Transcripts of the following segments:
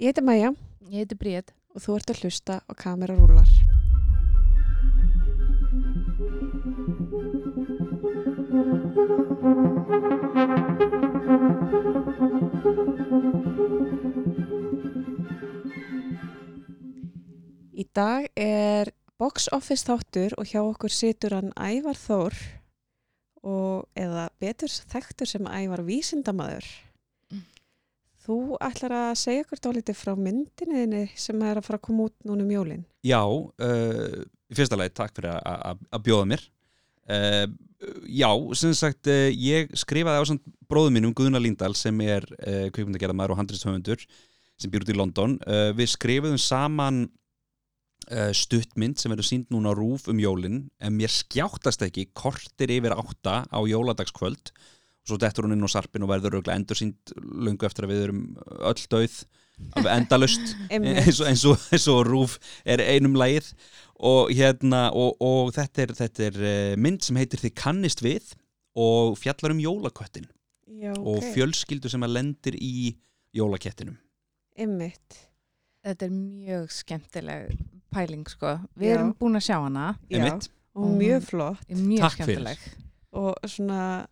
Ég heiti Maja Ég heiti Bríð. og þú ert að hlusta og kamera rúlar. Í dag er box office þáttur og hjá okkur situr hann Ævar Þór og eða betur þekktur sem Ævar Vísindamaður. Þú ætlar að segja okkur dálítið frá myndinniðinni sem er að fara að koma út núna um jólinn. Já, uh, í fyrsta lagi takk fyrir að- bjóða mér. Uh, Já, sem sagt uh, ég skrifaði á samt bróðum mínum Guðna Líndal sem er uh, kvikmyndagerðamaður og handristahöfundur sem býr út í London. Uh, Við skrifuðum saman uh, stuttmynd sem verður sínd núna rúf um jólin en mér skjáttast ekki kortir yfir átta á jóladagskvöld. og svo dettur hún inn á sarpin og verður örugglega endur sínd lungu eftir að við erum öll döið af endalust eins og, eins, og, eins og rúf er einum lagið og hérna og, og þetta er, þetta er eh, mynd sem heitir Þið kannist við og fjallar um jólaköttin Já, og ok. fjölskyldu sem að lendir í jólakettinum Einmitt. Þetta er mjög skemmtileg pæling, sko. Við Já. erum búin að sjá hana. Og Og mjög flott Er Mjög Takk fyrir. skemmtileg. og svona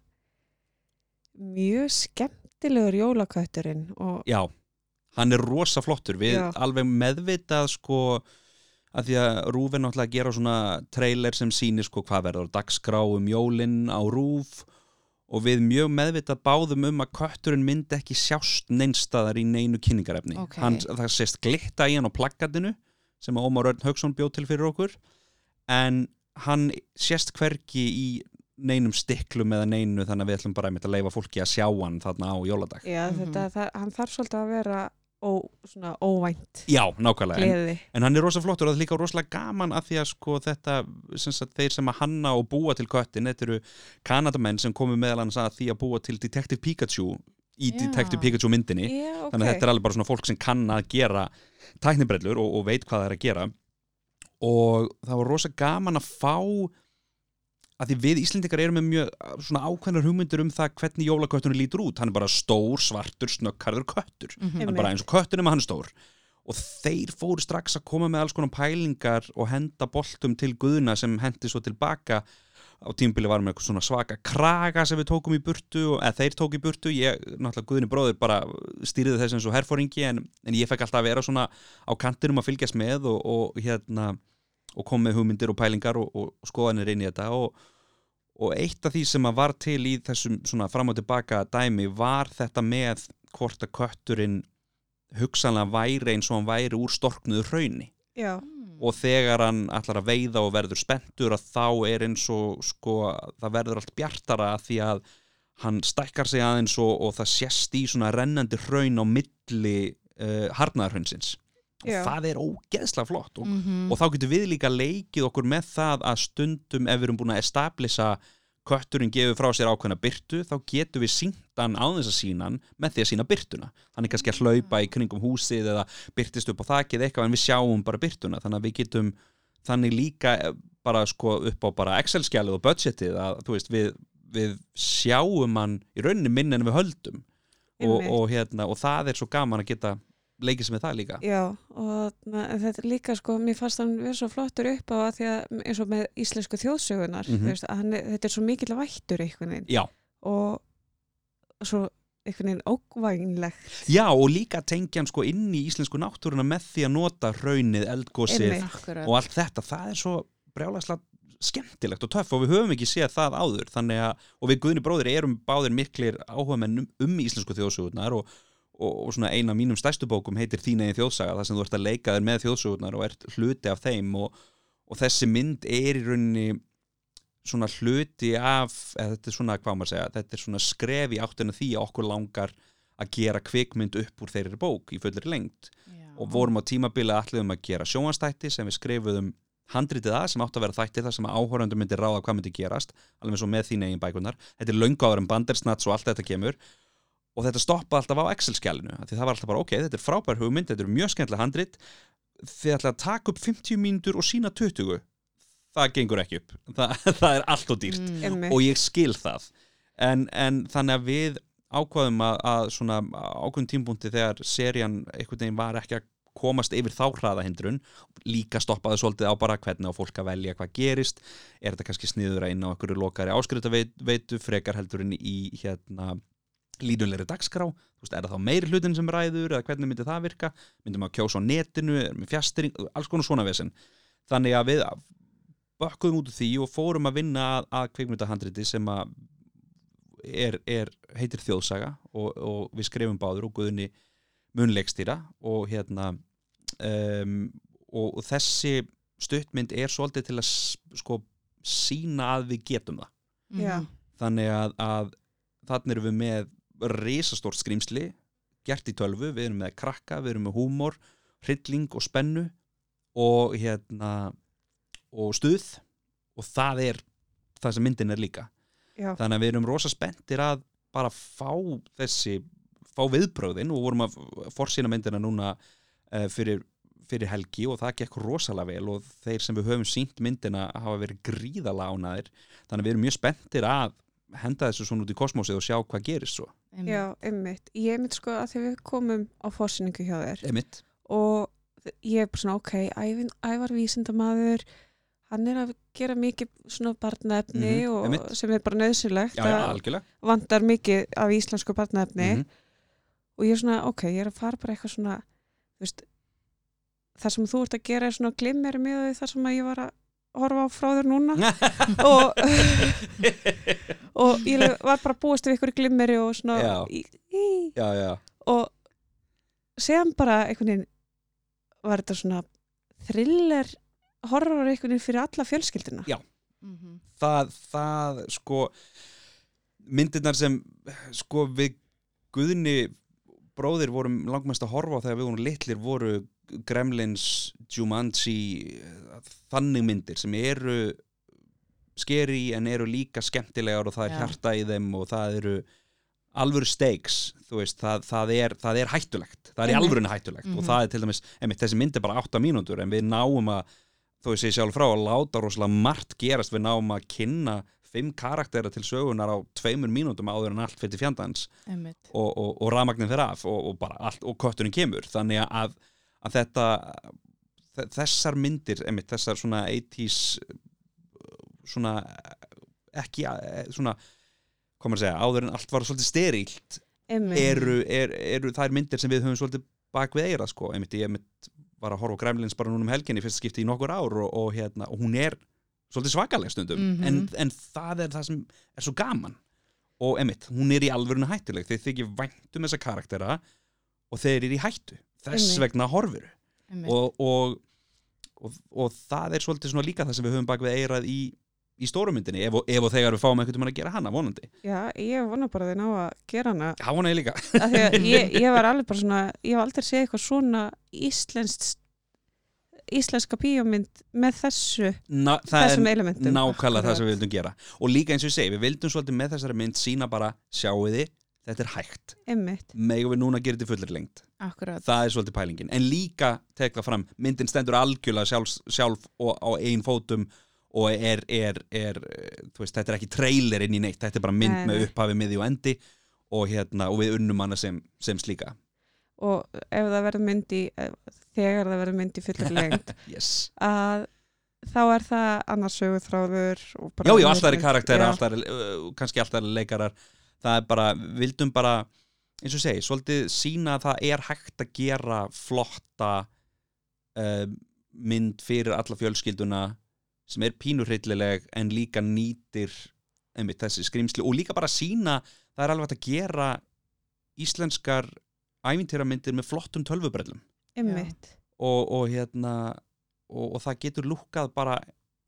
mjög skemmtilegur jólakötturinn og Já, hann er rosa flottur við Já. alveg meðvitað sko að því að rúf er náttúrulega að gera svona trailer sem sýnir sko hvað verður dagskrá um jólin á rúf og við mjög meðvitað báðum um að kötturinn myndi ekki sjást neinstaðar í neinu kynningarefni Ok. hann, það sést glitta í hann á plakatinu sem að Ómar Örn Haugsson bjóð til fyrir okkur en hann sést hvergi í neinum stiklum eða neinu þannig að við ætlum bara einmitt að leifa fólki að sjá hann þarna á jóladag. Já, þetta, það, hann þarf svolítið að vera ó, svona óvænt Já, nákvæmlega, en, en hann er rosa flottur og það er líka rosalega gaman að því að sko þetta, sem sagt, þeir sem að hanna og búa til köttin, þetta eru kanadamenn sem komu meðal annars að því að búa til Detective Pikachu í Já. Detective Pikachu myndinni. Já, ok þannig að þetta er alveg bara svona fólk sem kann að gera tæknibrellur og, og veit hvað það er að gera. Og það var rosa gaman að fá að því við Íslendingar erum með mjög svona ákveðnar hugmyndir um það hvernig jólaköttunum lítur út, hann er bara stór, svartur, snöggarður köttur. Mhm. hann er bara eins og köttur nema hann er stór. Og þeir fóru strax að koma með alls konar pælingar og henda boltum til guðuna sem hendi svo tilbaka. Á tímbili varum við eitthvað svona svaka kraga sem við tókum í burtu eða þeir tók í burtu, ég, náttúrulega guðinu bróður bara stýriði þess eins og herfóringi en, en ég fekk alltaf að vera svona á kantinum að fylgjast með og, og hérna og kom með hugmyndir og pælingar og, og skoðanir inn í þetta og, og eitt af því sem að var til í þessum svona fram og tilbaka dæmi var þetta með hvort að kötturinn hugsanlega væri eins og hann væri úr storknuðu hrauni. Já, Mm. og þegar hann ætlar að veiða og verður spenntur að þá er eins og sko, það verður allt bjartara að því að hann stækkar sig aðeins og, og það sést í svona rennandi hraun á milli uh, harnaðarhraunsins og Já. það er ógeðslega flott og, Mhm. og þá getur við líka leikið okkur með það að stundum ef við erum búin að establisa kötturinn gefur frá sér ákveðna byrtu þá getur við sínt hann á þess að sína hann með því að sína byrtuna hann er kannski að hlaupa í kringum húsið eða byrtist upp á þakið eitthvað en við sjáum bara byrtuna þannig að við getum þannig líka eh, bara sko upp á bara Excel-skjalið og budgetið að þú veist við, við sjáum hann í rauninni minn en við höldum. Og, og, hérna, og það er svo gaman að geta leikið sem með það líka. Já og þetta er líka sko, mér fannst hann verið svo flottur upp á að því að eins og með íslensku þjóðsögunar Mhm. þú veist, að hann, er- þetta er svo mikill vættur einhvern veginn. Já, og svo einhvern veginn ókvænlegt Já, og líka tengja hann sko inn í íslensku náttúruna með því að nota raunið, eldgósið og allt þetta, það er svo brjálæslega skemmtilegt og töff og við höfum ekki séð það áður. Þannig að, og við Guðni bróðir erum báðir miklir áhugamenn um, um íslensku þjóðsögurnar og, og, og svona eina mínum stærstu bókum heitir Þín eigin þjóðsaga, þar sem þú ert að leika þér með þjóðsögurnar og ert hluti af þeim og, og þessi mynd er í rauninni svona hluti af, eða þetta er svona, hvað maður segja, þetta er svona skref í áttina því að okkur langar að gera kvikmynd upp úr þeirri bók í fullri lengt Já. og vorum á tímabili allir að gera sjónvastætti sem við skrifuðum handritið að sem átt að vera þætti þar sem áhórandum myndi ráða hvað myndi gerast alveg og með þín eigin bækunar þetta er löngu áður en bandersnats og allt þetta kemur og þetta stoppa alltaf á Excel-skjálinu því það var alltaf bara ok, þetta er frábær hugmynd þetta er mjög skemmtilega handrit. Þið ætla að taka upp 50 mínútur og sína 20 það gengur ekki upp. Það, það er allt og dýrt. Mm. Og ég skil það. En, en þannig að við ákvaðum að, að svona ákveðum tímpúnti þegar serían einhvern veginn var ekki að komast yfir þá hraðahindrun líka stoppaði svolítið á bara hvernig á fólk að velja hvað gerist. Er þetta kannski sniður að inn á einhverju lokari áskrita veitu frekar heldur inn í hérna línulegri dagskrá, þú veist, er það þá meiri hlutin sem ræður eða hvernig myndi það virka myndum að kjósa á netinu, með fjastring alls konar svona vesen þannig að við bakkuðum út úr því og fórum að vinna að, að kveikmyndahandriti sem að er, er, heitir þjóðsaga og, og við skrifum báður og guðunni munleikstýra og hérna um, og, og þessi stuttmynd er svolítið til að sko sína að við getum það Já. Mhm. þannig að, að þannig erum við með risastórt skrýmsli gert í tölvu, við erum með krakka við erum með húmor, hrylling og spennu og hérna og stuð. Og það er það sem myndin er líka. Já. þannig að við erum rosa spenntir að bara fá þessi fá viðbröðin og vorum að forsýna myndina núna uh, fyrir, fyrir helgi og það gekk rosalega vel og þeir sem við höfum sínt myndina hafa verið gríðala ánaðir þannig að við erum mjög spenntir að henda þessu svona út í kosmosið og sjá hvað gerist svo Einmitt. Já, einmitt. Ég einmitt sko að þegar við komum á fórsynningu hjá þér Emitt, og ég er bara svona, ok, Ævin, Ævar vísindamaður, hann er að gera mikið svona barnaefni Mhm, og einmitt. sem er bara nöðsilegt já, já, að algjörlega vantar mikið af íslensku barnaefni Mhm. og ég er svona, ok, ég er að fara bara eitthvað svona, þú veist, það sem þú ert að gera er svona glimmer með þar sem að ég var að horfa á frá þér núna og, og ég var bara búist við ykkur glimmeri og svona Já. í, í, já, já, og séðan bara einhvern veginn var þetta svona thriller horror einhvern veginn fyrir alla fjölskyldina Já. Mhm. það, það sko myndirnar sem sko við Guðni bróðir vorum langmest að horfa þegar við vorum litlir voru Gremlins, Jumanji þannig myndir sem eru skeri en eru líka skemmtilegar og það er Já. hjarta í þeim og það eru alvöru veist, það, það, er, það er hættulegt. Það er í alvörinu hættulegt og Mhm. það er til dæmis, einmitt, þessi mynd er bara 8 mínútur en við náum að, þó ég segi sjálf frá að láta rosalega margt gerast, við náum að kynna fimm karaktera til sögunar á tveimur mínútum áður en allt fyrir fjandans og, og, og ramagnin þeirra af og, og bara allt, og kötturinn kemur. Þannig að, að þetta þe- þessar myndir, einmitt, þessar svona 80s svona ekki eh, svona, maður að segja, áður en allt var svolítið sterilt eru, er, eru þær myndir sem við höfum svolítið bak við eira sko, einmitt, ég einmitt var að horfa á Gremlins bara núna um helginni fyrst skipti í nokkur ár og, og, hérna, og hún er svolítið svakaleg stundum Mhm. en, en það er það sem er svo gaman. Og einmitt, hún er í alvörinu hættuleg þeir þykir væntum þessa karaktera og þeir eru í hættu þess Einmitt. vegna Einmitt. og, og, og, og það er svolítið svona líka það sem við höfum bak við eirað í, í stórumyndinni ef, ef og þegar við fáum einhvern veginn að gera hana vonandi. Já, ég vona bara að þið ná að gera hana. Það vona ég líka. Að ég, ég var alveg bara svona ég hef aldrei séð eitthvað svona íslenskt íslenska bíómynd með þessu Ná, það þessum er elementum. nákvæmlega það sem við vildum gera. Og líka eins og ég segi, við vildum svolítið með þessari mynd sína bara, sjáu þið, þetta er hægt. Einmitt, megum við núna gera þetta fullir lengt Akkurat. það er svolítið pælingin, en líka tek það fram, myndin stendur algjörlega sjálf, sjálf og á ein fótum og er, er, er eh, veist, þetta er ekki trailer inn í neitt þetta er bara mynd Nei, með upphafi, miði og endi og, hérna, og við unnum hana sem, sem slíka og ef það verður mynd í eh, þegar það verður mynd í fullur lengt yes. að þá er það annars sögur þráður og bara- Já, já, alltaf er karakter, Já. alltaf er, uh, kannski alltaf er leikarar það er bara, vildum bara eins og segi, svolítið sína að það er hægt að gera flotta uh, mynd fyrir alla fjölskylduna sem er pínurhryllileg en líka nýtir einmitt þessi skrimsli og líka bara sína það er alveg að gera íslenskar ævintýramyndir með flottum tölvubrellum. Einmitt, og, og hérna og, og það getur lukkað bara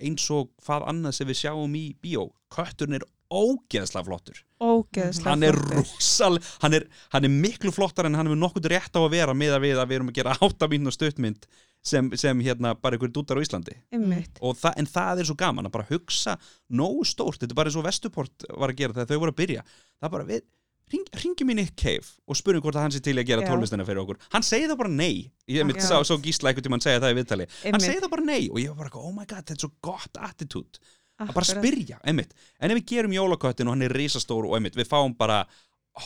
eins og hvað annað sem við sjáum í bíó. Kötturinn er ógeðslega flottur. Ógeðslega hann er flottur. rosal hann er, hann er miklu flottar en hann hefur nokkuð rétt á að vera með að við að við erum að gera áttamín og stuttmynd sem, sem hérna bara einhver dútar á Íslandi. Það, en það er svo gaman að bara hugsa nógu stórt, þetta er bara eins og Vestuport var að gera þegar þau voru að byrja. Það er bara við, ring, ringjum í Nick Cave og spurning hvort að hann sé til að gera tónlistina fyrir okkur. Hann segi það bara nei. Ég mitt sá, sá gísla einhvern tímann segja það í viðtali. Hann segi það bara nei og ég var bara, oh my god, þetta er svo gott attitude að bara spyrja, einmitt. En ef við gerum jólaköttin og hann er risastór og einmitt, við fáum bara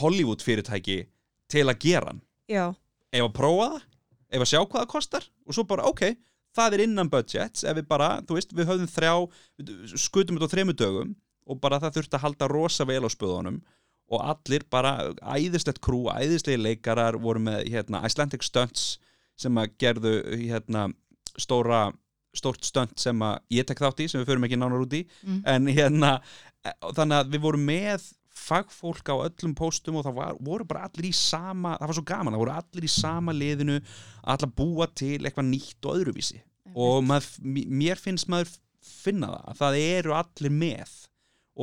Hollywood fyrirtæki til að gera hann. Já, ef að prófa það, ef að sjá hvað það kostar og svo bara, ok, það er innan budgets. Ef við bara, þú veist, við höfðum þrjá skutum þetta á þremur dögum og bara það þurfti að halda rosa vel á spöðunum og allir bara æðislegt krú, æðislegi leikarar voru með hérna, Icelandic Stunts sem að gerðu hérna, stóra stórt stönd sem ég tek þátt í sem við förum ekki nánar út í. Mm. en hérna, eh, þannig að við vorum með fagfólk á öllum póstum og það var, voru bara allir í sama það var svo gaman, það voru allir í sama liðinu allir að búa til eitthvað nýtt og öðruvísi. Og maður, m- mér finnst maður finna það, að það eru allir með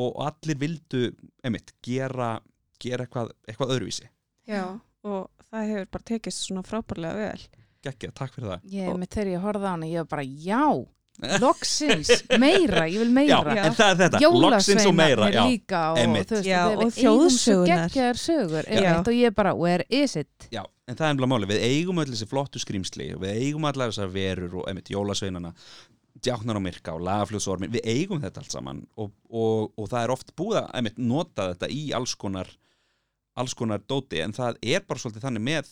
og allir vildu einmitt, gera, gera eitthvað, eitthvað öðruvísi. Já og það hefur bara tekist svona frábærlega vel Gekkja, takk fyrir það Ég, með þegar ég horfði á hana, ég var bara, já, loksins, meira, ég vil Já, meira. en það er þetta, loksins og meira já. líka og veist, Já, er- og við eigum svo þjóðsögurnar. geggjaðar sögur, Já. og ég bara, where is it? Já, en það er ennbla máli, við eigum öll þessi flottu skrýmsli og við eigum allar þessar verur og einmitt jólasveinana djáknar á myrka og lagafljóðsormin, við eigum þetta allt saman og, og, og það er oft búið að einmitt nota þetta í alls konar alls konar dóti, en það er bara svolítið þannig með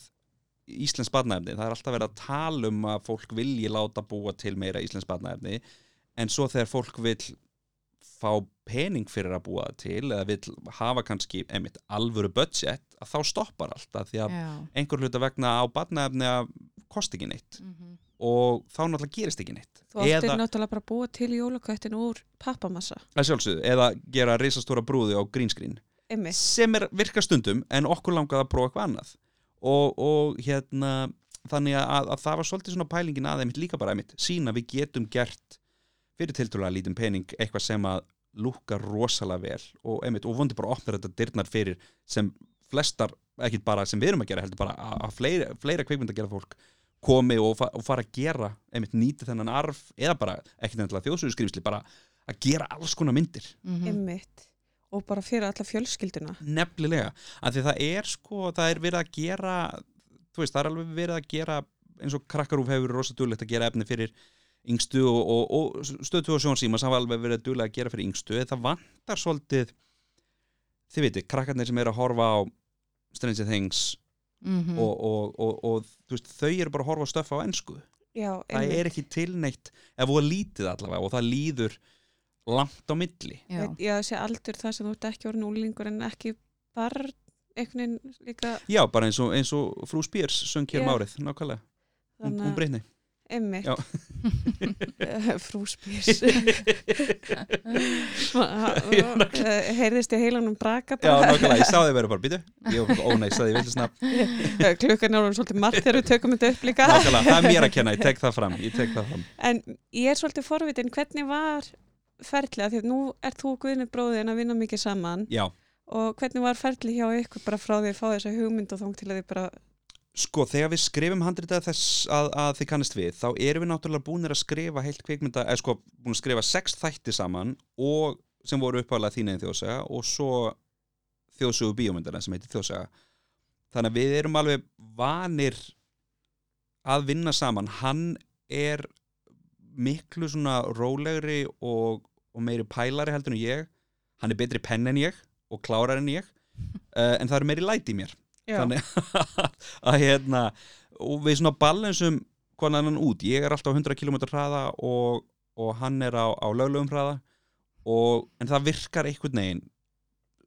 Íslensk barnaefni, það er alltaf verið að tala um að fólk vilji láta búa til meira Íslensk barnaefni, en svo þegar fólk vil fá pening fyrir að búa til eða vil hafa kannski einmitt alvöru budget að þá stoppar allt að því að Já. einhver hluta vegna á barnaefni að kosti ekki neitt. Mhm. og þá náttúrulega gerist ekki neitt. Þú áttir eða, náttúrulega bara að búa til jólaköttin úr pappamassa. Að eða gera risastóra brúði á grínskrín sem er virka stundum en okkur langaði að prófa eitthvað annað og, og hérna þannig að, að það var svolítið svona pælingin að einmitt líka bara einmitt sína við getum gert fyrir tiltrúlega lítinn pening eitthvað sem að lúka rosalega vel og einmitt og vondi bara opnar þetta dyrnar fyrir sem flestar, ekki bara sem við erum að gera heldur bara að, að fleira, fleira kveikmynd að gera fólk komi og, fa og fara að gera einmitt nýti þennan arf eða bara ekki nefnilega þjóðsöguskrifsli bara að gera alls konar myndir Mhm. Einmitt. Og bara fyrir alla fjölskylduna? Nefnilega, af því það er sko, það er verið að gera þú veist, það er alveg verið að gera eins og krakkarúf hefur rosa duglegt að gera efni fyrir yngstu og, og, og stöðtu og sjónsíma sem hafa alveg verið duglegt að gera fyrir yngstu, það vantar svolítið þið veitir, krakkarnir sem eru að horfa á Stranger Things Mhm. og, og, og, og þú veist, þau eru bara að horfa á stöff á ensku. Já, það er ekki tilneitt, ef þú lítið allavega og það líður langt á milli. Já. Veit- já, þessi aldur það sem þú ert ekki orðin úlingur en ekki barn veginn líka. Já, bara eins og, eins og frú Spírs söng hér um Já. árið, nákvæmlega. Hún að- breytni Já. frú spýrs heyrðist ég heilanum braka Já, bara. nákvæmlega, ég sá þið verið bara, býtu Ég, ó nei, saði ég vilja snab klukkan er orðin svolítið margt þegar við tökum þetta upp líka. Nákvæmlega, það er mér að kenna, ég tek það fram Ég tek það fram. En ég er svolítið forvitin hvernig var ferðlega því að nú er þú Guðni bróðin að vinna mikið saman. Já, og hvernig var ferðli hjá ykkur bara frá því að fá þessa hugmynd og þóng til að þið bara sko, þegar við skrifum handritað þess að, að þið kannist við Þá erum við náttúrulega búinir að skrifa heilt kvikmynda Eða sko, búin að skrifa sex þætti saman Og sem voru uppálega þín einn þjóðsaga Og svo þjóðsögu bíómyndana sem heitir þjóðsaga. Þannig að við erum alveg vanir að vinna saman. Hann er miklu svona rólegri og, og meiri pælari heldur en ég. Hann er betri penn en ég og klárar en ég. Uh, en það eru meiri læti í mér. Já, þannig að hérna og við svona balansum hvað annan út, ég er alltaf á 100 km hraða og, og hann er á, á löglegum hraða og, en það virkar einhvern veginn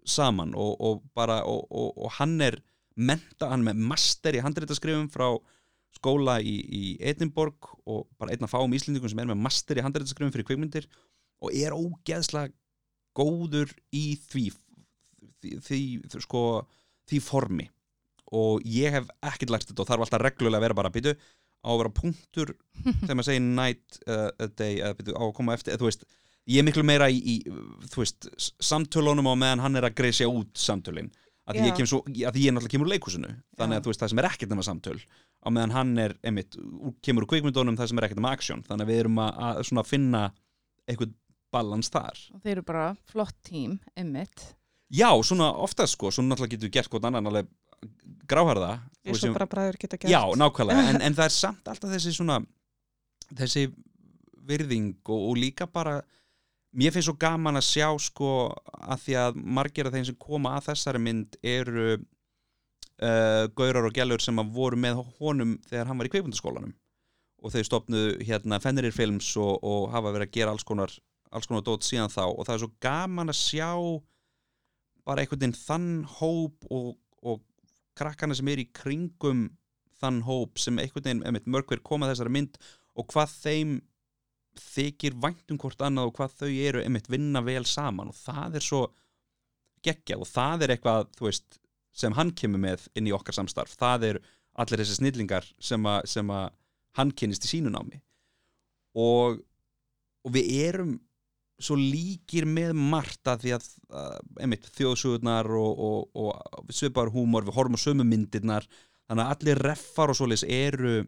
saman og, og bara og, og, og hann er menta, hann er með master í handreitaskrifum frá skóla í, í Edinborg og bara einn af fáum íslendingum sem er með master í handreitaskrifum fyrir kvikmyndir og er ógeðslega góður í því því, því, því sko því formi. Og ég hef ekkert lært þetta og þarf alltaf reglulega að vera bara býtu á að vera punktur þegar maður segir night uh, day eða býtu á að koma eftir þú veist, ég er miklu meira í, í veist, samtölunum á meðan hann er að greisja út samtölin. Að ég, svo, að ég náttúrulega kemur úr leikhúsinu þannig að veist það sem er ekkert nema samtöl. Á meðan hann er einmitt, kemur úr kvikmyndunum það sem er ekkert nema aksjón þannig að við erum að, að finna eitthvað balans þar. Og þeir eru bara flott tím, einmitt. Já, svona ofta sko, svona náttúrulega getur við gert hvort annan alveg gráharða þú eins og sem- bara bræður geta gert. Já, nákvæmlega, en, en það er samt alltaf þessi svona þessi virðing og, og líka bara mér finnst svo gaman að sjá sko að því að margir af þeim sem koma að þessari mynd eru uh, gaurar og gælur sem að voru með honum þegar hann var í kveikmyndaskólanum og þau stopnuðu hérna Fenrir Films og, og hafa verið að gera alls konar alls konar dót síðan þá og það er svo gaman að sjá bara einhvern veginn þann hóp og, og krakkana sem er í kringum þann hóp sem einhvern veginn mörgver koma þessari mynd og hvað þeim þykir væntum hvort annað og hvað þau eru einmitt vinna vel saman og það er svo geggjað og það er eitthvað veist, sem hann kemur með inn í okkar samstarf, það er allir þessi snillingar sem að hann kynist í sínu námi. Og, og við erum svo líkir með margt að því að einmitt, þjóðsugurnar og, og, og svipar húmor, við horfum á sömu myndirnar þannig að allir reffar og svoleiðis eru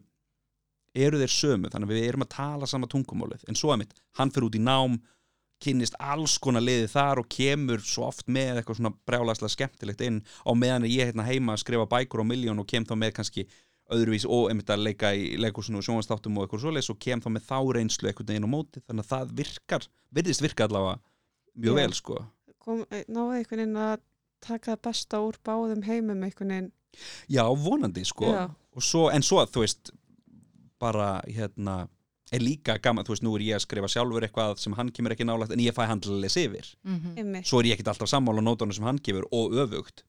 eru þeir sömu, þannig að við erum að tala sama tungumálið, en svo einmitt, hann fyrir út í nám kynnist alls konar liði þar og kemur svo oft með eitthvað svona brjálagslega skemmtilegt inn á meðan ég hérna heima að skrifa bækur á miljón og kem þá með kannski öðruvís og einmitt að leika í leikursinu og sjónvastáttum og eitthvað svoleiðis og kem þá með þá reynslu eitthvað inn á móti þannig að það virkar, virðist virka allavega mjög Já. vel sko Kom, eh, náðu einhvern veginn að taka það besta úr báðum heimum einhvern veginn Já, vonandi sko Já. og svo, en svo þú veist bara hérna er líka gaman, þú veist, nú er ég að skrifa sjálfur eitthvað sem hann kemur ekki nálægt en ég fæ hann til að lesa yfir Mhm. einmitt. svo er ég ekkert alltaf sammála á nótunum sem hann gefur og öfugt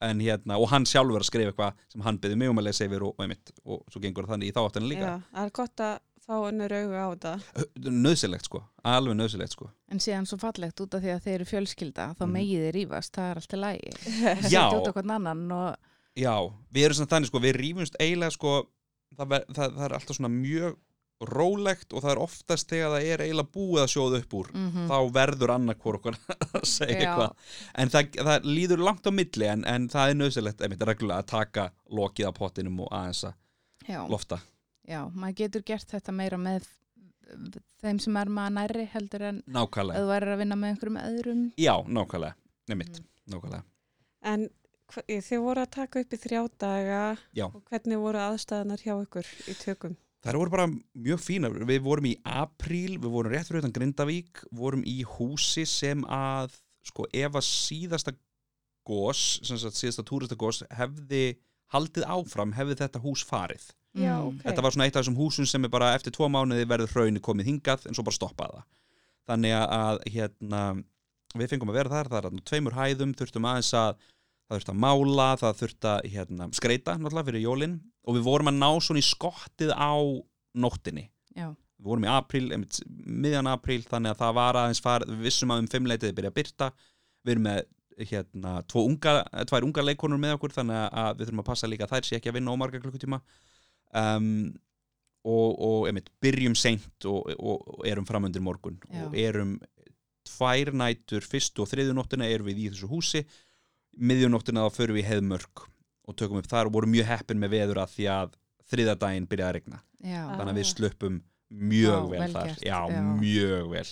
en hérna, og hann sjálfur að skrifa eitthvað sem hann byrði mig um að lesa yfir og, og, einmitt, og svo gengur það þannig í þá áttina líka Já, það er gott að fá önnur augu á þetta nöðsilegt sko, alveg nöðsilegt sko En síðan svo fallegt út af því að þeir eru fjölskylda þá Mhm. megið þeir rífast, það er alltaf lægi Já. Setja út okkur annan og Já, við erum svona þannig sko, við rífumst eiginlega sko, það, ver, það, það er alltaf svona mjög rólegt og það er oftast þegar það er eiginlega búið að sjóða upp úr mm þá verður annarkvor okkur að segja Já. eitthvað en það, það líður langt á milli en, en það er nöðsilegt einmitt reglulega að taka lokið á pottinum og aðeins að lofta já, maður getur gert þetta meira með þeim sem er maður nærri heldur en Nákvæmlega, þú værir að vinna með einhverjum öðrum já, nákvæmlega einmitt, Mhm. nákvæmlega En þið voru að taka upp í þrjá daga Já. og hvernig voru aðstæðanar hjá ykkur í tökum? Það voru bara mjög fína, við vorum í apríl, við vorum rétt fyrir utan Grindavík, vorum í húsi sem að, sko, ef að síðasta gós, sem sagt síðasta túristagós, hefði haldið áfram, hefði þetta hús farið. Já, Mm. ok. Þetta var svona eitt af þessum húsum sem er bara eftir tvo mánuði verður hraunni komið hingað en svo bara stoppaði það. Þannig að, að hérna, við fengum að vera þar, það er þarna á tveimur hæðum, þurftum aðeins að, það þurfti að mála, það þurfti að hérna, skreita náttúrulega fyrir jólin og við vorum að ná svona í skottið á nóttinni. Já, Við vorum í apríl, miðjan apríl, þannig að það var aðeins farið, við vissum að um fimmleitið byrja að byrta, við erum með hérna, tvo unga, tvær unga leikonur með okkur þannig að við þurfum að passa líka þær sé ekki að vinna ómarga klukkutíma. Um, og, og einmitt, byrjum seint og, og, og erum framundir morgun. Já. og erum tvær nætur, fyrstu og þriðju nóttina erum við í þessu húsi. Miðjunóttina þá förum við í heiðmörk og tökum upp þar og vorum mjög heppin með veður að því að þriðadaginn byrjaði að regna já, þannig að við Ah. sluppum mjög Já, vel, vel þar. já, já. mjög vel.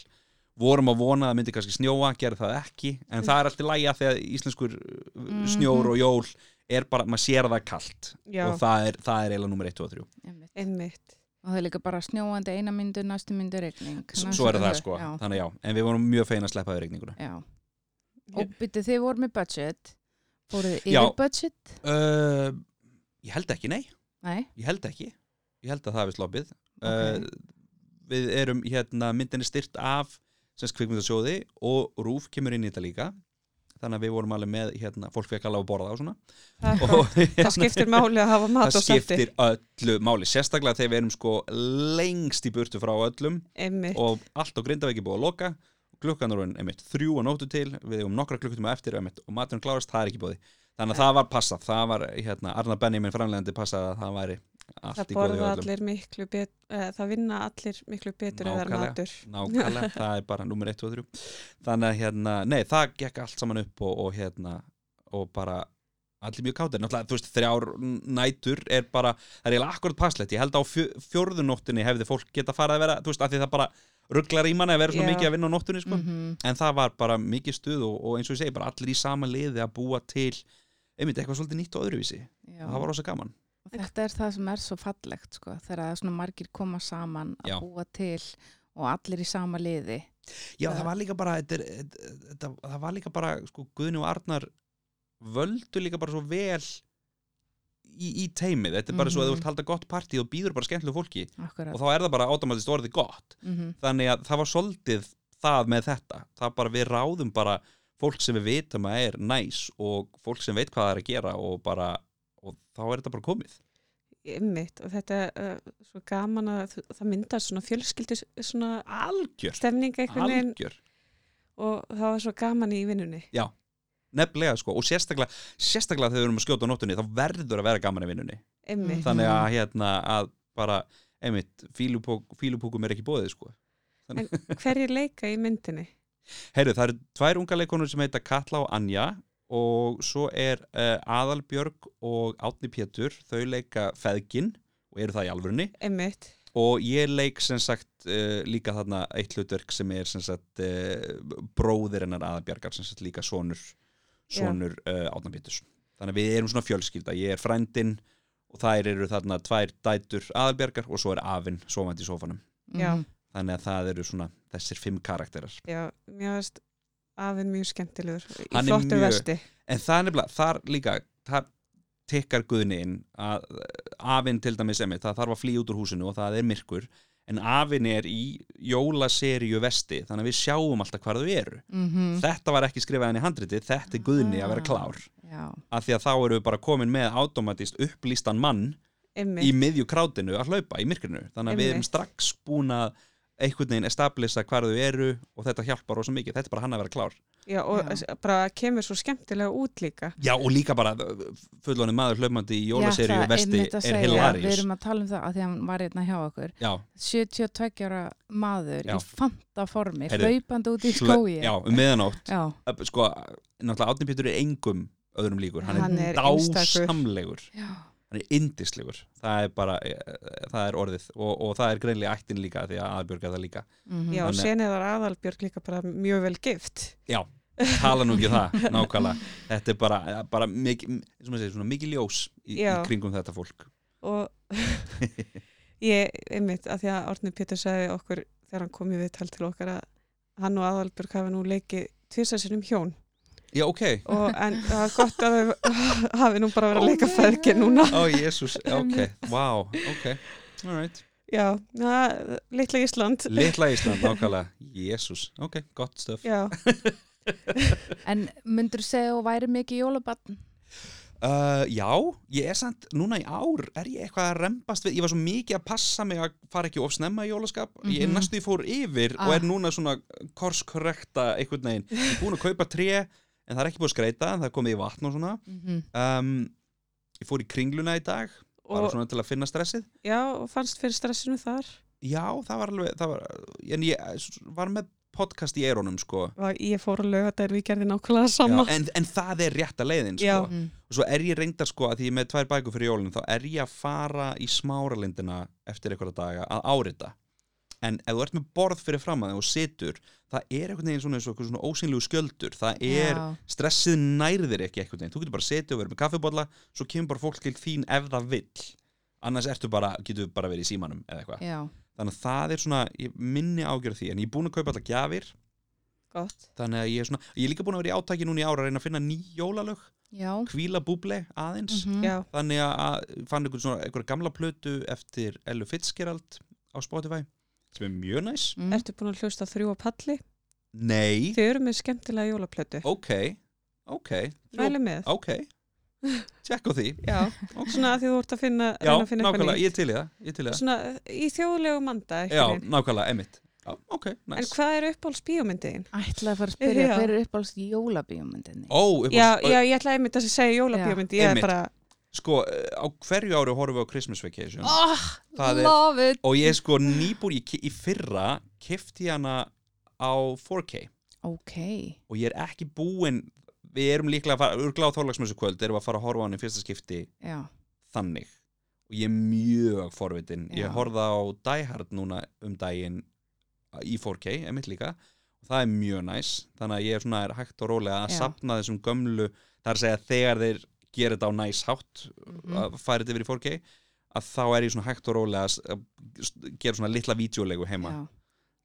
Vorum að vona að það myndi kannski snjóa gerði það ekki, en það er alltaf lægja þegar íslenskur mm Mhm. snjór og jól er bara, maður sér að það kalt. Já, og það er, það er eiginlega nummer 1 og 3 einmitt. einmitt. Og það er líka bara snjóandi eina myndu, næstu myndu regning S svo er það sko, Já, þannig já en við vorum mjög fein að sleppa við regninguna já. Og byrju þið voru með budget Fóruð þið Já. yfir budget? uh, ég held ekki, nei Nei, ég held ekki, ég held að það hefði sloppið Ok. uh, við erum hérna myndinni styrt af sem kvikmyndasjóði og Rúf kemur inn í þetta líka þannig að við vorum alveg með hérna, fólk fekk alveg að borða og svona Það, og, gott. það skiptir máli að hafa mat það og salti. skiptir öllu máli sérstaklega þegar við erum sko lengst í burtu frá öllum Einmitt. og allt á Grindavík er búið að loka klukkan er orðin einmitt þrjú að nótu til við hefum nokkra klukkutíma eftir einmitt, og maturinn klárast, það er ekki búið þannig að það var passað, það var hérna, Arna Benjamin framlegandi passað að það væri allt Það í góði öllum. betur, uh, það vinna allir miklu betur Nákvæmlega. nákvæmlega, það er bara nummer 1 og 3 þannig að hérna, nei, það gekk allt saman upp og, og hérna og bara allir mjög káttir. Náttúrulega, þú veist, þrjár nætur er bara, það er eiginlega akkurat passlegt. Ég held að á fjö, fjórðunóttinni hefði fólk geta farið að vera, þú veist, af því það bara rugglar í manni að vera svona Já. mikið að vinna á nóttunni sko. Mhm. en það var bara mikið stuð og, og eins og ég segi, bara allir í sama liði að búa til einmitt eitthvað svolítið nýtt og öðruvísi já. og það var rosa gaman Og þetta er það sem er svo fallegt sko, þegar það er svona margir koma saman að Já. búa til og allir í sama liði Já, Það- það var líka bara þetta, er- þetta, það var líka bara sko, Guðni og Arnar völdu líka bara svo vel í, í teimið, þetta er bara svo að þú Mhm. vilt halda gott partí og býður bara skemmtilegu fólki. Akkurat. Og þá er það bara automatist orðið gott. Mm þannig að það var svolítið það með þetta. Það bara við ráðum bara fólk sem við vitum að er næs og fólk sem veit hvað það er að gera og bara og þá er þetta bara komið. Ymmit og þetta er uh, svo gaman að það myndar svona fjölskyldu svona algjör, stemning veginn. Algjör. Og það var svo gaman í vinnunni. Nefnilega sko og sérstaklega, sérstaklega þegar við erum að skjóta á nóttunni þá verður að vera gaman í vinnunni. Mhm. þannig að hérna að bara einmitt, fílupúk, fílupúkum er ekki bóðið sko Hverjir leika í myndinni? Heyrðu, það eru tvær unga leikonur sem heita Katla og Anja og svo er uh, Aðalbjörg og Átni Pétur, þau leika Feðgin og eru það í alvörunni Ymmit. og ég leik sem sagt uh, líka þarna eitt hlutverk sem er sem sagt uh, bróðir hennar Aðalbjörgar sem sagt líka sonur sonur uh, Átna Péturs. Þannig að við erum svona fjölskylda, ég er frændin og þær eru þarna tvær dætur Aðalbjörgar og svo er afinn sofandi í sófanum. Já. þannig að það eru svona þessir fimm karakterar. Já, mér veist afinn mjög skemmtilegur í Hann er flottu mjög- vesti. En það er nefnilega, þar líka, það tekkar guðni inn að afinn til dæmis emmi, það þarf að flýja út úr húsinu og það er myrkur, en afinn er í jólaseríu vesti, þannig að við sjáum alltaf hvað þau eru. Mhm. Þetta var ekki skrifað inn í handriti, þetta er guðni að vera klár. Já, Af því að þá eru við bara komin með automatist upplýstan mann í Ymmit. miðju krátinu að hlaupa í myrkrinu. Þannig að við erum Einmitt. strax búin að einhvern veginn establisa hvað þau eru og þetta hjálpar rosa mikið. Þetta er bara hann að vera klár. Já, og Já. bara kemur svo skemmtilega út líka. Já, og líka bara fullóni maður hlaupandi í ætla vesti er segja, Við hilarious. erum að tala um það að því að hann var hérna hjá okkur. Já, 72 ára maður Já. í fanta formi hlaupandi út í skói Já, um meðanótt Já, Ö, Sko, náttúrulega Átni Pétur er engum öðrum líkur. Hann, Hann er er dásamlegur. Já, Hann er indislegur Það er bara, e, það er orðið. Og, og það er greinlega ættin líka því að aðbjörga það líka. Mhm. Já, og Þannig- sen er það aðalbjörg líka bara mjög vel gift. Já, tala nú ekki um það nákvæmlega. Þetta er bara, bara mikið, mikið ljós í, í Já. kringum þetta fólk. Og ég, einmitt, að því að Árni Pétur sagði okkur þegar hann kom í viðtal til okkar að hann og aðalbjörg hafi nú leikið tvisasinnum hjón. Já, ok. Og, en það er gott að þau hafi nú bara verið að leika feðgin núna. Ó, jésús, ok, wow, ok. Alright Já, na, litla Ísland. Litla Ísland, nákvæmlega. Jésús, ok, gott stöf Já, En myndur segja og væri mikið jólabann Uh, já, ég er samt, núna í ár er ég eitthvað að rembast við, ég var svo mikið að passa mig að fara ekki of snemma í jólaskap ég er Mhm. næstu í fór yfir og Ah. er núna svona korskorrekta einhvern veginn, ég er búin að kaupa tré en það er ekki búin að skreita, en það er komið í vatn og svona Mhm. um, ég fór í kringluna í dag bara og, svona til að finna stressið já, og fannst fyrir stressinu þar. já, það var alveg, það var en ég var með podcast í eirónum sko ég fór að löga þetta við gerði nákvæmlega sama. já, en, en það er rétta leiðin Já. sko. Mhm. og svo er ég reyndar sko að því ég er með tvær bækur fyrir jólinn þá er ég að fara í smáralindina eftir einhverja daga að árita en ef þú ert með borð fyrir fram að þig og situr það er einhvern veginn svona, svona, svona ósynlegu skjöldur það er, Já. stressið nærðir ekki einhvern veginn þú getur bara setið og verið með kaffibólla svo kemur bara fólk til þín ef það vill annars ertu bara, getur bara verið í símanum eða eitthvað, þannig að það er svona ég minni ágjörð því, en ég er búin að kaupa alltaf gjafir Gott. þannig að ég er svona, ég er líka búin að vera í átaki núna í ára að reyna að finna ný jólalög já kvíla búble aðeins mhm. Já, þannig að fann einhvern svona einhverja gamla plötu eftir Ellu Fitzgerald á Spotify sem er mjög næs Mm. ertu búin að hlusta á þrjú á palli? Nei, Þau eru með skemmtilega jólaplötu. ok ok, Mæli með. ok tjekk á því. Já, svona að því þú ert að finna, Já, að finna nákvæmlega, ég til í það, ég til í það. Svona í þjóðlegu manda. Já, veginn. nákvæmlega, emitt Já, ok, En næs hvað er uppáhalds bíómyndiðin? Ætlaði að fara að spyrja hver er uppáhalds jólabíómyndinni Ó, upp á- Já, já, ég ætlaði einmitt að segja jólabíómyndi. Ég er bara, Sko, eh, á hverju ári horfum við á Christmas Vacation? Oh, er- Love it. Og ég sko nýbúr í, í fyrra kefti hana á 4K Ok, og ég er ekki búinn við erum líklega að fara, urgla á þorlagsmessu kvöld erum við að fara að horfa á hann í fyrsta skipti já. þannig. Og ég er mjög forvitin. Já. ég horfða á Die Hard núna um daginn í 4K, emitt líka. Og það er mjög næs þannig að ég er svona er hægt og rólega að sapna þessum gömlu að segja þegar þeir gera þetta á næs hátt Mhm. að færa þetta yfir í 4K að þá er ég svona hægt og rólega að gera svona litla vídeolegu heima. Já,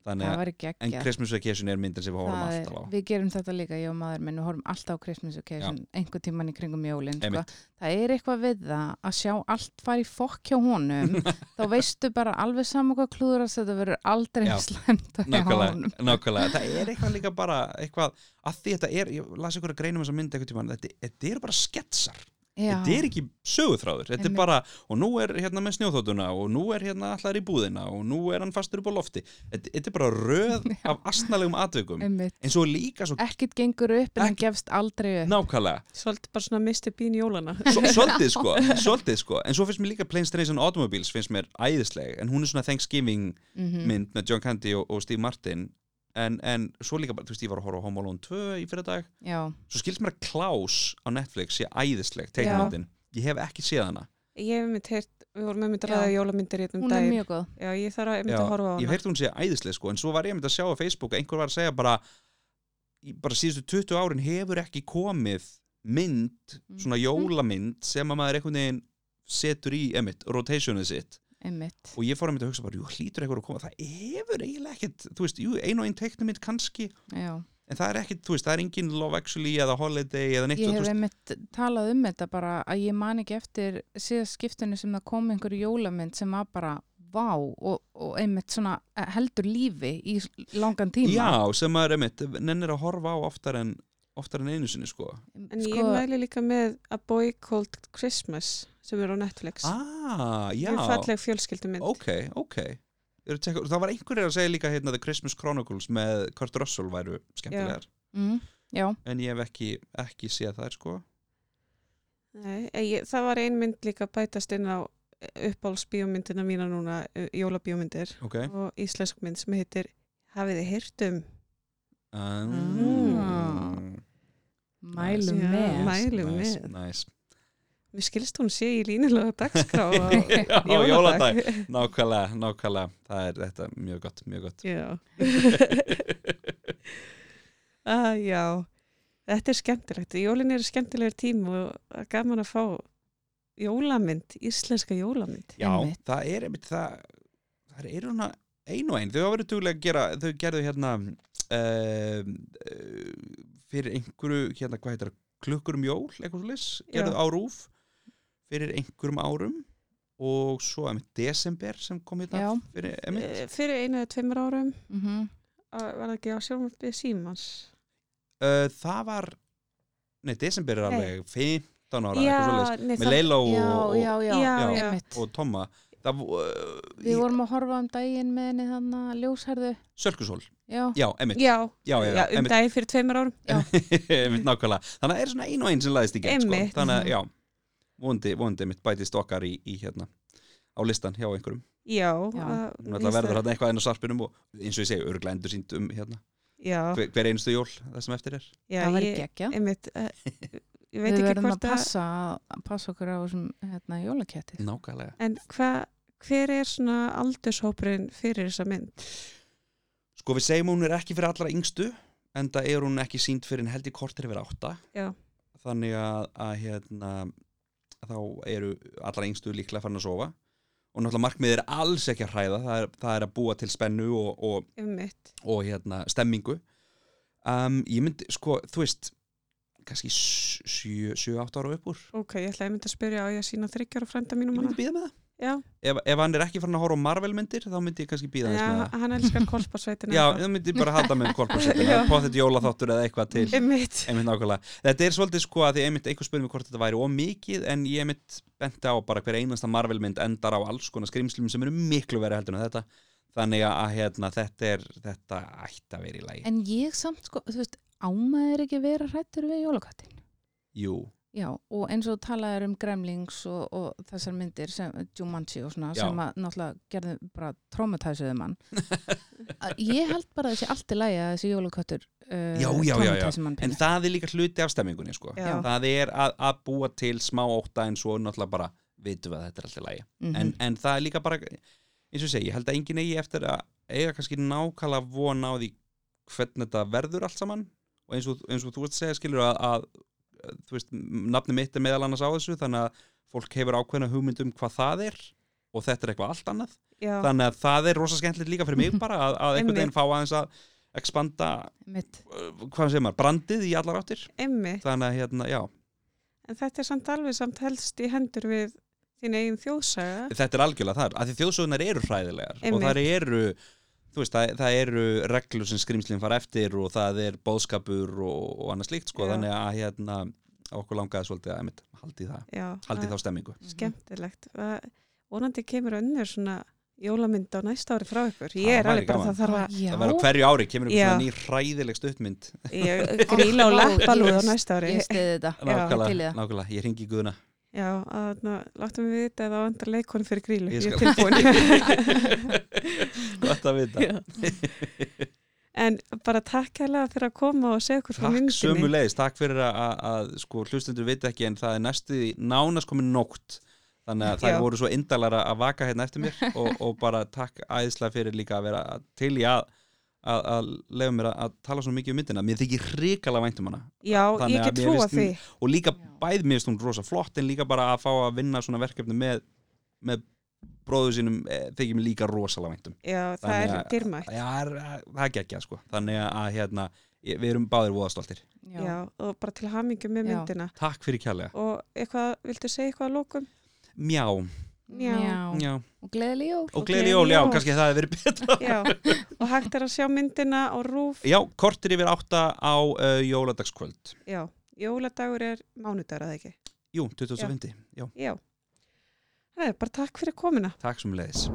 þannig að en Christmas Vacation er myndin sem við horfum Það alltaf á Við gerum þetta líka, ég og maður minn, við horfum alltaf á Christmas Occasion, einhver tíman í kringum jólin. Sko. Það er eitthvað við það að sjá allt fara í fokk hjá honum, þá veistu bara alveg saman hvað klúður að þetta verður aldrei Já. slæmt hjá nákvæmlega, honum. nákvæmlega, það er eitthvað líka bara eitthvað, að því þetta er ég las ykkur að greinum þessa mynd eitthvað tíma þetta, þetta er bara sketsar, Já, þetta er ekki söguþráður, þetta er Einmitt. bara og nú er hérna með snjóþóttuna og nú er hérna allar í búðina og nú er hann fastur upp á lofti þetta, þetta er bara röð Já. af astnalegum atvikum einmitt. en svo líka svo Ekkert gengur upp en hann gefst aldrei upp. nákvæmlega Svolítið bara svona Mr. Bean jólana. Svo, svolítið sko, svolítið sko en svo finnst mér líka Planes, Trains and Automobiles finnst mér æðisleg en hún er svona Thanksgiving Mhm. mynd með John Candy og, og Steve Martin en, en svo líka bara, þú veist, ég var að horfa á Home Alone 2 í fyrir dag Já, svo skilst mér að Klaus á Netflix sé æðisleg teiknumyndin, ég hef ekki séð hana Ég hef mynd heyrt, við vorum með mynd að ræða jólamyndir hérna um hún er daginn. mjög góð. Já, ég þarf að mynd Já, að horfa á ég hana. hef heyrt hún sé æðisleg sko, en svo var ég mynd að sjá á Facebook að einhver var að segja bara í bara síðustu 20 árin hefur ekki komið mynd, svona Mhm. jólamynd sem að maður einhvern veginn setur í, emitt, rotationið sitt Einmitt. og ég fór að mynda að hugsa bara, jú, hlýtur eitthvað að koma það hefur eiginlega ekkert, þú veist, jú, ein og ein teiknumynd kannski, Já. en það er ekkert þú veist, það er engin Love Actually eða Holiday eða neitt Ég hef einmitt talað um þetta bara að ég man ekki eftir síðast skiptunni sem það kom einhverju jólamynd sem var bara vá og, og einmitt svona eh, heldur lífi í langan tíma. já, sem maður emitt nennir að horfa á oftar en oftar en einu sinni, sko En ég mæli líka með A Boy Called Christmas sem er á Netflix. ah, já, Mjög falleg fjölskyldumynd. ok, ok er það var einhverjir að segja líka hérna The Christmas Chronicles með Kurt Russell væru skemmtilegar, Mm, já, en ég hef ekki, ekki séð þær, sko Nei, ég, það var ein mynd líka bætast inn á uppáhalsbíómyndina mína núna, jólabíómyndir ok og íslensk mynd sem heitir Hafið þið heyrt um? um, mælum Já, með. mælum nice, með. nice. Mér skilst hún sé í línulega dagskrá á Já, jóladag. jóladag. nákvæmlega, nákvæmlega það er þetta mjög gott, mjög gott Já. ah, já, þetta er skemmtilegt. Jólin eru skemmtilegur tím og er gaman að fá jólamynd, íslenska jólamynd. já, Einmitt. það er einmitt það það er svona ein og ein þau hafa verið duglega að gera, þau gerðu hérna uh, fyrir einhverju, hérna hvað heitir það, klukkur um jól, eitthvað svo leys gerðu á rúf fyrir einhverjum árum og svo einmitt desember sem kom hérna Já. fyrir Eh, Fyrir einu eða tveimur árum. Mm ah, var það ekki á sjónvarpið Símans. uh, það var nei, desember er alveg 15 ára, leys nei, með Leila og, Já, og, já, já, Já, já. og það, uh, Við vorum að horfa um daginn með henni þannig að ljósherðu. Sölkusól, Já, já, Já, já, já, já, já, um daginn fyrir tveimur árum. þannig að það er svona ein og ein sem laðist í gegn sko. Þannig að Mhm. já, vondi, vondi einmitt bætist okkar í, í hérna á listan hjá einhverjum. Já, Nú ætla að verður hérna eitthvað enn á sarpinum og eins og ég segi, örglega endur sínt um hérna. Já, hver, hver einustu jól, það sem eftir er. Já, það uh, ég veit Við ekki verðum að passa, að passa okkur á þessum hérna, jólakettir. nákvæmlega. En hva, hver er svona aldurshópurinn fyrir þessa mynd? Sko við segjum hún er ekki fyrir allra yngstu en það er hún ekki sínt fyrir en held í kortir yfir átta. Já. þannig að, að hérna, þá eru allra yngstu líklega farin að sofa. Og náttúrulega markmið er alls ekki að hræða það er, það er að búa til spennu og, og, og hérna, stemmingu. Um, ég myndi, sko, þú veist kannski 7-8 ára upp úr. Ok, ég ætlaði að mynda að spyrja á ég að sína þryggjar og frænda mínum ég myndi býða með það ef, ef hann er ekki farin að horfa á Marvel myndir þá myndi ég kannski býða þess með já það hann elskar kolpasveitina. Já, þá myndi ég bara halda með korpassettina, Já. potið jólaþáttur eða eitthvað til Einmitt. einmitt nákvæmlega. Þetta er svolítið sko að því einmitt einhver spurning mig hvort þetta væri ómikið en ég einmitt benti á bara hver einasta Marvel-mynd endar á alls konar skrimslum sem eru miklu verið heldur en þetta þannig að hérna, þetta er þetta ætti að vera í lagi. En ég samt, sko, þú veist, ámaður ekki vera hrættur við jólakattin. Jú, Já, og eins og talaður um Gremlings og, og þessar myndir sem Jumanji og svona, Já. sem að náttúrulega gerðu bara traumatæsuðu mann. Að ég held bara að þessi allt í lagi að þessi jólakattur uh, Já, já, já, já. traumatæsi mann en það er líka hluti af stemmingunni sko. Það er að, að búa til smá óta en svo náttúrulega bara vitum við að þetta er alltaf lagi. Mhm. en, en það er líka bara eins og segi, ég held að enginn eigi eftir að eiga kannski nákvæmlega von á því hvernig þetta verður allt saman og eins og, eins og þú veist að segja skilur að, að þú veist, nafni mitt er meðal annars á þessu þannig að fólk hefur ákveðna hugmynd um hvað það er og þetta er eitthvað allt annað. Já, þannig að það er rosa skemmtilegt líka fyrir mig bara að, að einhvern veginn fá aðeins að expanda, uh, hvað segir maður, brandið í allar áttir. Einmitt. Þannig að hérna, já, en þetta er samt alveg samt helst í hendur við þín eigin þjóðsaga. Þetta er algjörlega þar að því þjóðsögurnar eru hræðilegar og Einmitt. það eru þú veist, það, það eru reglur sem skrýmslinn fara eftir og það er bóðskapur og, og annað slíkt sko, Já. þannig að hérna okkur langaði svolítið að einmitt, haldi það. Já, haldi það- þá stemmingu skemmtilegt. Það- vonandi kemur önnur svona jólamynd á næsta ári frá ykkur. Ég Það er alveg bara gaman. það þarf að Já, það verður hverju ári, kemur Já. svona ný hræðileg stuttmynd. Ég gríla og lappalúð á næsta ári. Ég stiði þetta. Nákvæmlega, nákvæmlega, ég ringi í guðuna já, að láttum við vita eða vandar leikonu fyrir grílu. Ég ég, er tilbúin. Gott að vita. En bara takk hérlega fyrir að koma og segja okkur frá Takk myndinni sömu leiðis, takk fyrir að, að, sko, hlustundur veit ekki en það er næstu nánast komin nótt. Þannig að það voru svo indalara að vaka hérna eftir mér og, og bara takk æðislega fyrir líka að vera til í að að, leiða mér að, tala svo mikið um myndina. Mér þykir hrikalega vænt um hana. Já, Þannig ég mér trúa því. og líka Já. bæð mér hún rosa flott en líka bara að fá að vinna svona verkefni með, með bróðu sínum e, þykir mér líka rosalega vænt um. Já, það er dyrmætt Já, það er- það er geggjað sko. Þannig að hérna, við erum báðir voðastoltir. Já. já, og bara til hamingju með Já. myndina. Takk fyrir kjærlega og eitthvað, viltu segja eitthvað að lókum? Mjá, Já. mjá og gleðileg jól. Og gleði jól, já, kannski það hefur verið betra. Já, og hægt er að sjá myndina á rúf. Já, kortir yfir átta á uh, jóladagskvöld. Já, jóladagur er mánudagur að ekki? Jú, 2050, já, Já, það er bara takk fyrir komuna. Takk sem leiðis